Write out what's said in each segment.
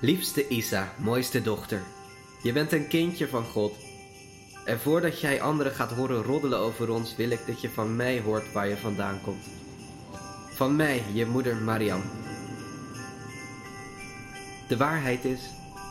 Liefste Isa, mooiste dochter, je bent een kindje van God. En voordat jij anderen gaat horen roddelen over ons, wil ik dat je van mij hoort waar je vandaan komt. Van mij, je moeder Mariam. De waarheid is,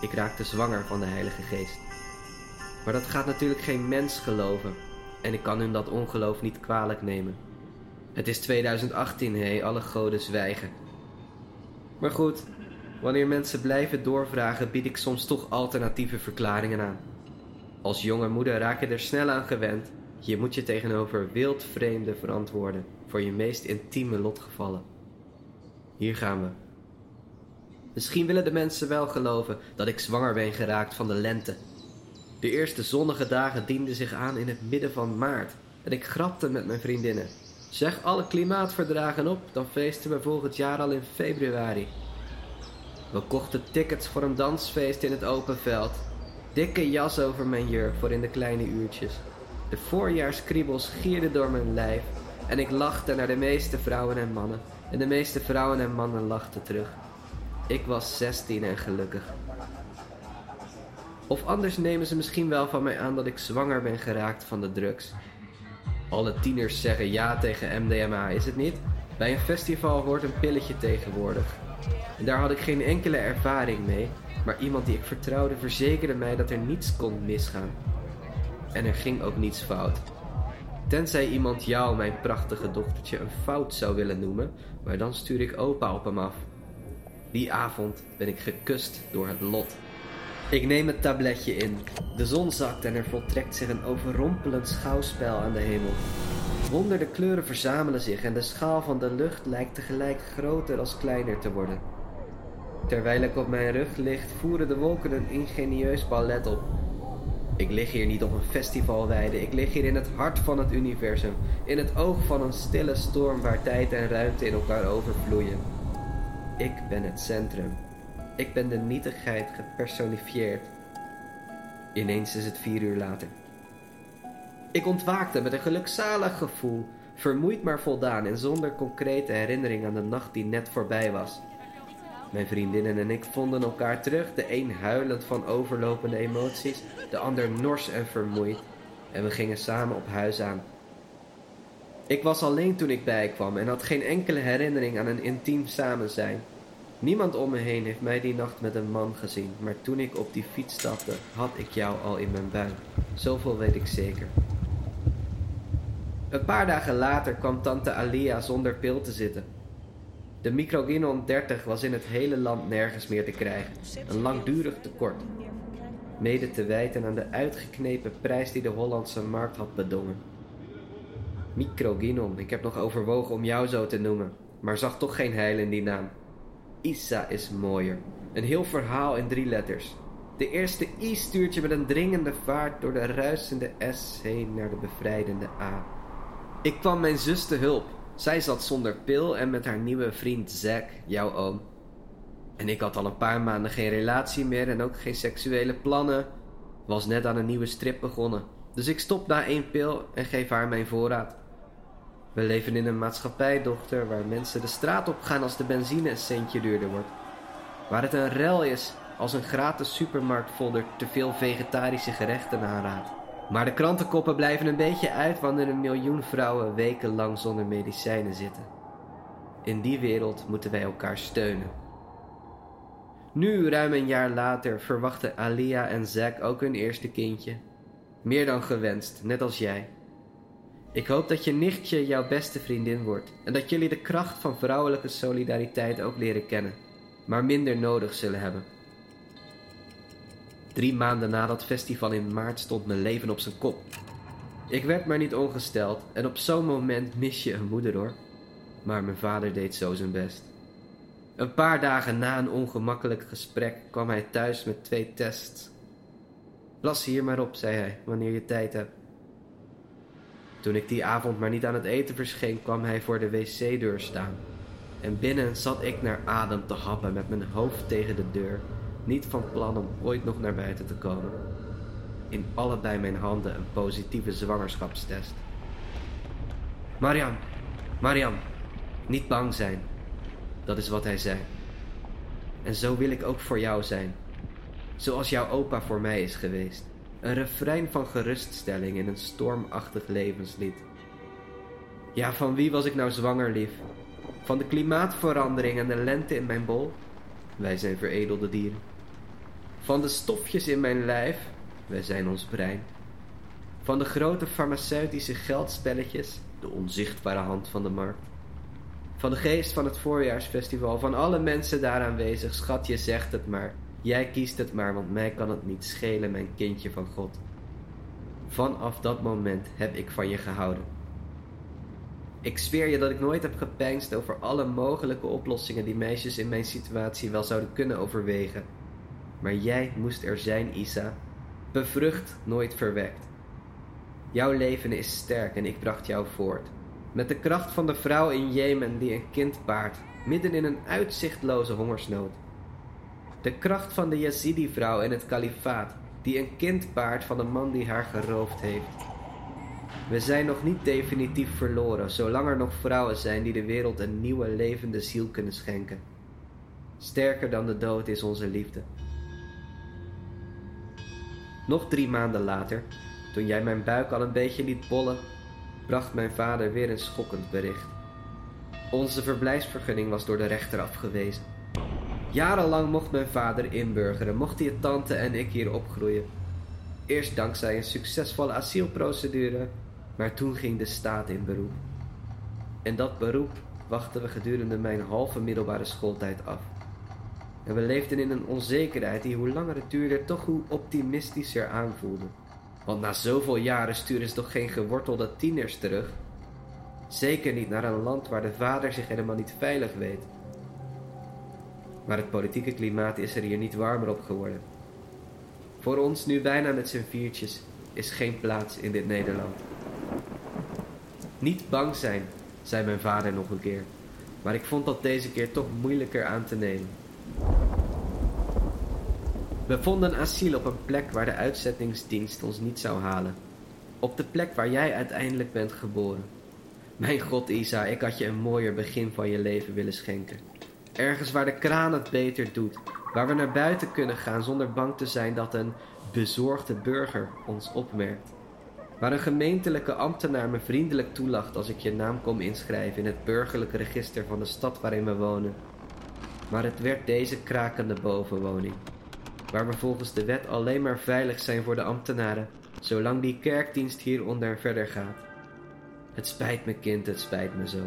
ik raakte zwanger van de Heilige Geest. Maar dat gaat natuurlijk geen mens geloven. En ik kan hun dat ongeloof niet kwalijk nemen. Het is 2018, hé, alle goden zwijgen. Maar goed, wanneer mensen blijven doorvragen, bied ik soms toch alternatieve verklaringen aan. Als jonge moeder raak je er snel aan gewend. Je moet je tegenover wildvreemden verantwoorden voor je meest intieme lotgevallen. Hier gaan we. Misschien willen de mensen wel geloven dat ik zwanger ben geraakt van de lente. De eerste zonnige dagen dienden zich aan in het midden van maart en ik grapte met mijn vriendinnen. Zeg alle klimaatverdragen op, dan feesten we volgend jaar al in februari. We kochten tickets voor een dansfeest in het open veld. Dikke jas over mijn jurk voor in de kleine uurtjes. De voorjaarskriebels gierden door mijn lijf en ik lachte naar de meeste vrouwen en mannen. En de meeste vrouwen en mannen lachten terug. Ik was 16 en gelukkig. Of anders nemen ze misschien wel van mij aan dat ik zwanger ben geraakt van de drugs. Alle tieners zeggen ja tegen MDMA, is het niet? Bij een festival hoort een pilletje tegenwoordig. En daar had ik geen enkele ervaring mee, maar iemand die ik vertrouwde verzekerde mij dat er niets kon misgaan. En er ging ook niets fout. Tenzij iemand jou, mijn prachtige dochtertje, een fout zou willen noemen, maar dan stuur ik opa op hem af. Die avond ben ik gekust door het lot. Ik neem het tabletje in. De zon zakt en er voltrekt zich een overrompelend schouwspel aan de hemel. Honderden kleuren verzamelen zich en de schaal van de lucht lijkt tegelijk groter als kleiner te worden. Terwijl ik op mijn rug ligt, voeren de wolken een ingenieus ballet op. Ik lig hier niet op een festivalweide, ik lig hier in het hart van het universum, in het oog van een stille storm waar tijd en ruimte in elkaar overvloeien. Ik ben het centrum. Ik ben de nietigheid gepersonifieerd. Ineens is het vier uur later. Ik ontwaakte met een gelukzalig gevoel, vermoeid maar voldaan en zonder concrete herinnering aan de nacht die net voorbij was. Mijn vriendinnen en ik vonden elkaar terug, de een huilend van overlopende emoties, de ander nors en vermoeid, en we gingen samen op huis aan. Ik was alleen toen ik bijkwam en had geen enkele herinnering aan een intiem samenzijn. Niemand om me heen heeft mij die nacht met een man gezien, maar toen ik op die fiets stapte, had ik jou al in mijn buik. Zoveel weet ik zeker. Een paar dagen later kwam tante Alia zonder pil te zitten. De microginon 30 was in het hele land nergens meer te krijgen. Een langdurig tekort. Mede te wijten aan de uitgeknepen prijs die de Hollandse markt had bedongen. Microginon, ik heb nog overwogen om jou zo te noemen, maar zag toch geen heil in die naam. Isa is mooier. Een heel verhaal in drie letters. De eerste I stuurt je met een dringende vaart door de ruisende S heen naar de bevrijdende A. Ik kwam mijn zus te hulp. Zij zat zonder pil en met haar nieuwe vriend Zack, jouw oom. En ik had al een paar maanden geen relatie meer en ook geen seksuele plannen. Was net aan een nieuwe strip begonnen. Dus ik stop na één pil en geef haar mijn voorraad. We leven in een maatschappij, dochter, waar mensen de straat op gaan als de benzine een centje duurder wordt. Waar het een rel is als een gratis supermarktfolder te veel vegetarische gerechten aanraadt. Maar de krantenkoppen blijven een beetje uit wanneer een miljoen vrouwen wekenlang zonder medicijnen zitten. In die wereld moeten wij elkaar steunen. Nu, ruim een jaar later, verwachten Alia en Zack ook hun eerste kindje. Meer dan gewenst, net als jij. Ik hoop dat je nichtje jouw beste vriendin wordt en dat jullie de kracht van vrouwelijke solidariteit ook leren kennen, maar minder nodig zullen hebben. Drie maanden na dat festival in maart stond mijn leven op zijn kop. Ik werd maar niet ongesteld en op zo'n moment mis je een moeder hoor. Maar mijn vader deed zo zijn best. Een paar dagen na een ongemakkelijk gesprek kwam hij thuis met twee tests. Las hier maar op, zei hij, wanneer je tijd hebt. Toen ik die avond maar niet aan het eten verscheen, kwam hij voor de wc-deur staan. En binnen zat ik naar adem te happen met mijn hoofd tegen de deur, niet van plan om ooit nog naar buiten te komen. In allebei mijn handen een positieve zwangerschapstest. Marian, Marian, niet bang zijn. Dat is wat hij zei. En zo wil ik ook voor jou zijn. Zoals jouw opa voor mij is geweest. Een refrein van geruststelling in een stormachtig levenslied. Ja, van wie was ik nou zwanger lief? Van de klimaatverandering en de lente in mijn bol? Wij zijn veredelde dieren. Van de stofjes in mijn lijf? Wij zijn ons brein. Van de grote farmaceutische geldspelletjes? De onzichtbare hand van de markt. Van de geest van het voorjaarsfestival, van alle mensen daar aanwezig, schat je zegt het maar. Jij kiest het maar, want mij kan het niet schelen, mijn kindje van God. Vanaf dat moment heb ik van je gehouden. Ik zweer je dat ik nooit heb gepeinst over alle mogelijke oplossingen die meisjes in mijn situatie wel zouden kunnen overwegen. Maar jij moest er zijn, Isa. Bevrucht, nooit verwekt. Jouw leven is sterk en ik bracht jou voort. Met de kracht van de vrouw in Jemen die een kind baart, midden in een uitzichtloze hongersnood. De kracht van de Yazidi-vrouw in het kalifaat, die een kind baart van de man die haar geroofd heeft. We zijn nog niet definitief verloren, zolang er nog vrouwen zijn die de wereld een nieuwe levende ziel kunnen schenken. Sterker dan de dood is onze liefde. Nog drie maanden later, toen jij mijn buik al een beetje liet bollen, bracht mijn vader weer een schokkend bericht. Onze verblijfsvergunning was door de rechter afgewezen. Jarenlang mocht mijn vader inburgeren, mochten je tante en ik hier opgroeien. Eerst dankzij een succesvolle asielprocedure, maar toen ging de staat in beroep. En dat beroep wachten we gedurende mijn halve middelbare schooltijd af. En we leefden in een onzekerheid die hoe langer het duurde, toch hoe optimistischer aanvoelde. Want na zoveel jaren sturen ze toch geen gewortelde tieners terug? Zeker niet naar een land waar de vader zich helemaal niet veilig weet. Maar het politieke klimaat is er hier niet warmer op geworden. Voor ons nu bijna met z'n viertjes is geen plaats in dit Nederland. Niet bang zijn, zei mijn vader nog een keer. Maar ik vond dat deze keer toch moeilijker aan te nemen. We vonden asiel op een plek waar de uitzettingsdienst ons niet zou halen. Op de plek waar jij uiteindelijk bent geboren. Mijn god, Isa, ik had je een mooier begin van je leven willen schenken. Ergens waar de kraan het beter doet. Waar we naar buiten kunnen gaan zonder bang te zijn dat een bezorgde burger ons opmerkt. Waar een gemeentelijke ambtenaar me vriendelijk toelacht als ik je naam kom inschrijven in het burgerlijke register van de stad waarin we wonen. Maar het werd deze krakende bovenwoning waar we volgens de wet alleen maar veilig zijn voor de ambtenaren, zolang die kerkdienst hieronder verder gaat. Het spijt me, kind, het spijt me zo.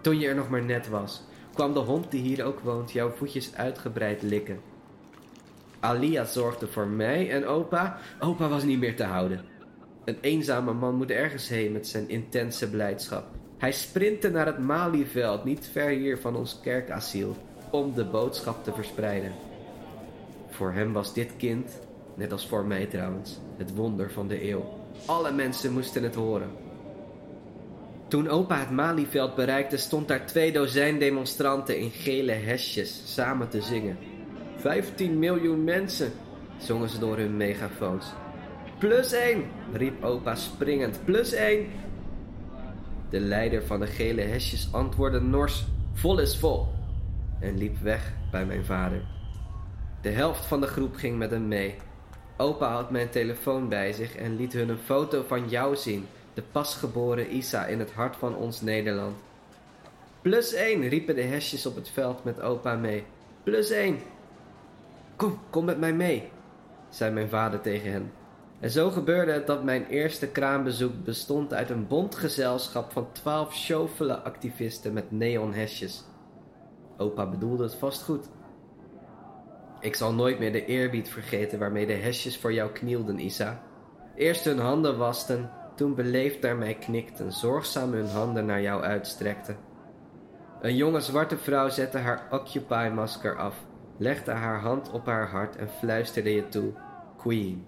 Toen je er nog maar net was, kwam de hond die hier ook woont jouw voetjes uitgebreid likken. Alia zorgde voor mij en opa. Opa was niet meer te houden. Een eenzame man moet ergens heen met zijn intense blijdschap. Hij sprintte naar het Malieveld, niet ver hier van ons kerkasiel om de boodschap te verspreiden. Voor hem was dit kind, net als voor mij trouwens, het wonder van de eeuw. Alle mensen moesten het horen. Toen opa het Malieveld bereikte, stond daar twee dozijn demonstranten in gele hesjes samen te zingen. 15 miljoen mensen, zongen ze door hun megafoons. Plus één, riep opa springend. Plus één. De leider van de gele hesjes antwoordde nors: Vol is vol en liep weg bij mijn vader. De helft van de groep ging met hem mee. Opa had mijn telefoon bij zich en liet hun een foto van jou zien, de pasgeboren Isa in het hart van ons Nederland. Plus één, riepen de hesjes op het veld met opa mee. Plus één. Kom, kom met mij mee, zei mijn vader tegen hen. En zo gebeurde het dat mijn eerste kraambezoek bestond uit een bondgezelschap van twaalf chauffele activisten met neonhesjes. Opa bedoelde het vast goed. Ik zal nooit meer de eerbied vergeten waarmee de hesjes voor jou knielden, Isa. Eerst hun handen wasten, toen beleefd naar mij knikten, zorgzaam hun handen naar jou uitstrekten. Een jonge zwarte vrouw zette haar Occupy-masker af, legde haar hand op haar hart en fluisterde je toe: Queen.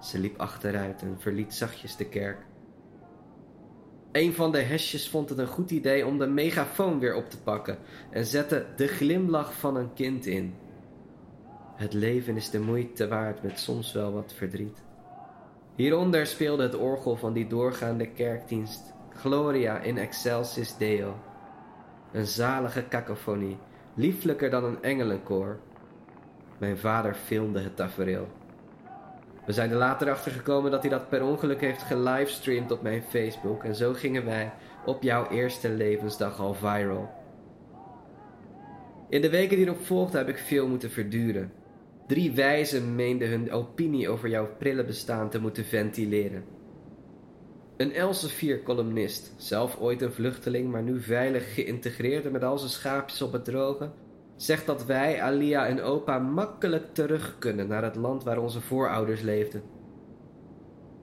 Ze liep achteruit en verliet zachtjes de kerk. Een van de hesjes vond het een goed idee om de megafoon weer op te pakken en zette de glimlach van een kind in. Het leven is de moeite waard met soms wel wat verdriet. Hieronder speelde het orgel van die doorgaande kerkdienst Gloria in excelsis Deo. Een zalige cacophonie lieflijker dan een engelenkoor. Mijn vader filmde het tafereel. We zijn er later achter gekomen dat hij dat per ongeluk heeft gelivestreamd op mijn Facebook en zo gingen wij op jouw eerste levensdag al viral. In de weken die erop volgden heb ik veel moeten verduren. Drie wijzen meenden hun opinie over jouw prille bestaan te moeten ventileren. Een Elsevier-columnist, zelf ooit een vluchteling, maar nu veilig geïntegreerd en met al zijn schaapjes op het droge, zegt dat wij, Alia en opa, makkelijk terug kunnen naar het land waar onze voorouders leefden.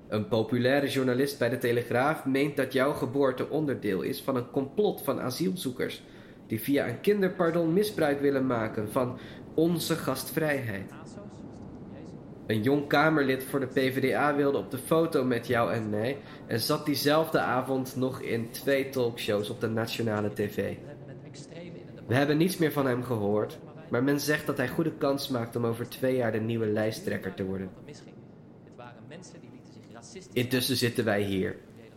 Een populaire journalist bij de Telegraaf meent dat jouw geboorte onderdeel is van een complot van asielzoekers die via een kinderpardon misbruik willen maken van onze gastvrijheid. Een jong Kamerlid voor de PvdA wilde op de foto met jou en mij en zat diezelfde avond nog in twee talkshows op de nationale tv. We hebben niets meer van hem gehoord, maar men zegt dat hij goede kans maakt om over twee jaar de nieuwe lijsttrekker te worden. Intussen zitten wij hier.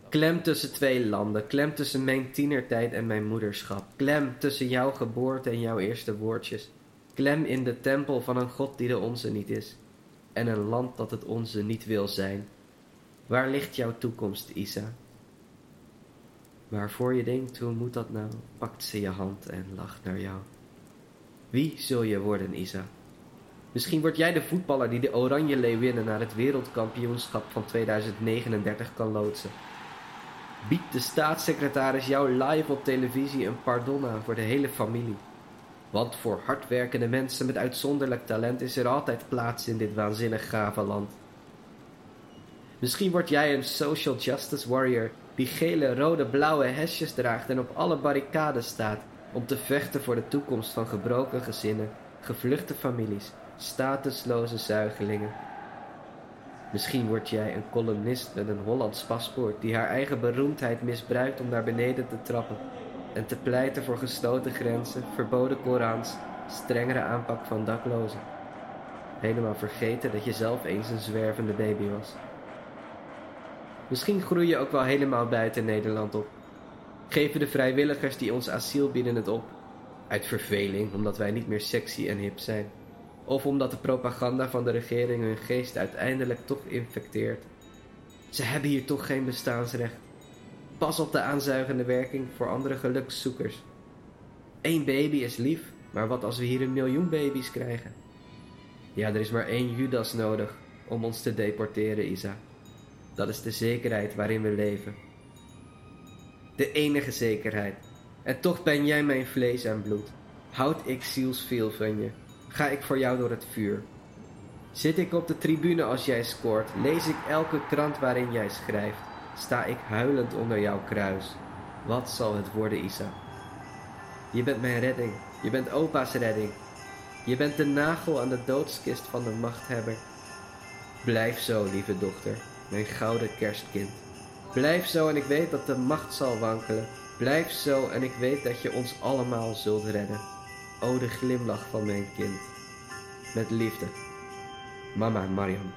Klem tussen twee landen, klem tussen mijn tienertijd en mijn moederschap, klem tussen jouw geboorte en jouw eerste woordjes, klem in de tempel van een God die de onze niet is en een land dat het onze niet wil zijn. Waar ligt jouw toekomst, Isa? Waarvoor je denkt, hoe moet dat nou? Pakt ze je hand en lacht naar jou. Wie zul je worden, Isa? Misschien word jij de voetballer die de Oranje Leeuwinnen naar het wereldkampioenschap van 2039 kan loodsen. Biedt de staatssecretaris jou live op televisie een pardon aan voor de hele familie. Want voor hardwerkende mensen met uitzonderlijk talent is er altijd plaats in dit waanzinnig gave land. Misschien word jij een social justice warrior die gele, rode, blauwe hesjes draagt en op alle barricades staat om te vechten voor de toekomst van gebroken gezinnen, gevluchte families, statusloze zuigelingen. Misschien word jij een columnist met een Hollands paspoort die haar eigen beroemdheid misbruikt om naar beneden te trappen en te pleiten voor gesloten grenzen, verboden Korans, strengere aanpak van daklozen. Helemaal vergeten dat je zelf eens een zwervende baby was. Misschien groei je ook wel helemaal buiten Nederland op. Geven de vrijwilligers die ons asiel bieden het op. Uit verveling, omdat wij niet meer sexy en hip zijn. Of omdat de propaganda van de regering hun geest uiteindelijk toch infecteert. Ze hebben hier toch geen bestaansrecht. Pas op de aanzuigende werking voor andere gelukszoekers. Eén baby is lief, maar wat als we hier een miljoen baby's krijgen? Ja, er is maar één Judas nodig om ons te deporteren, Isa. Dat is de zekerheid waarin we leven. De enige zekerheid. En toch ben jij mijn vlees en bloed. Houd ik zielsveel van je. Ga ik voor jou door het vuur. Zit ik op de tribune als jij scoort, lees ik elke krant waarin jij schrijft, sta ik huilend onder jouw kruis. Wat zal het worden, Isa? Je bent mijn redding, je bent opa's redding. Je bent de nagel aan de doodskist van de machthebber. Blijf zo, lieve dochter mijn gouden kerstkind. Blijf zo en ik weet dat de macht zal wankelen. Blijf zo en ik weet dat je ons allemaal zult redden. O de glimlach van mijn kind. Met liefde. Mama Mariam.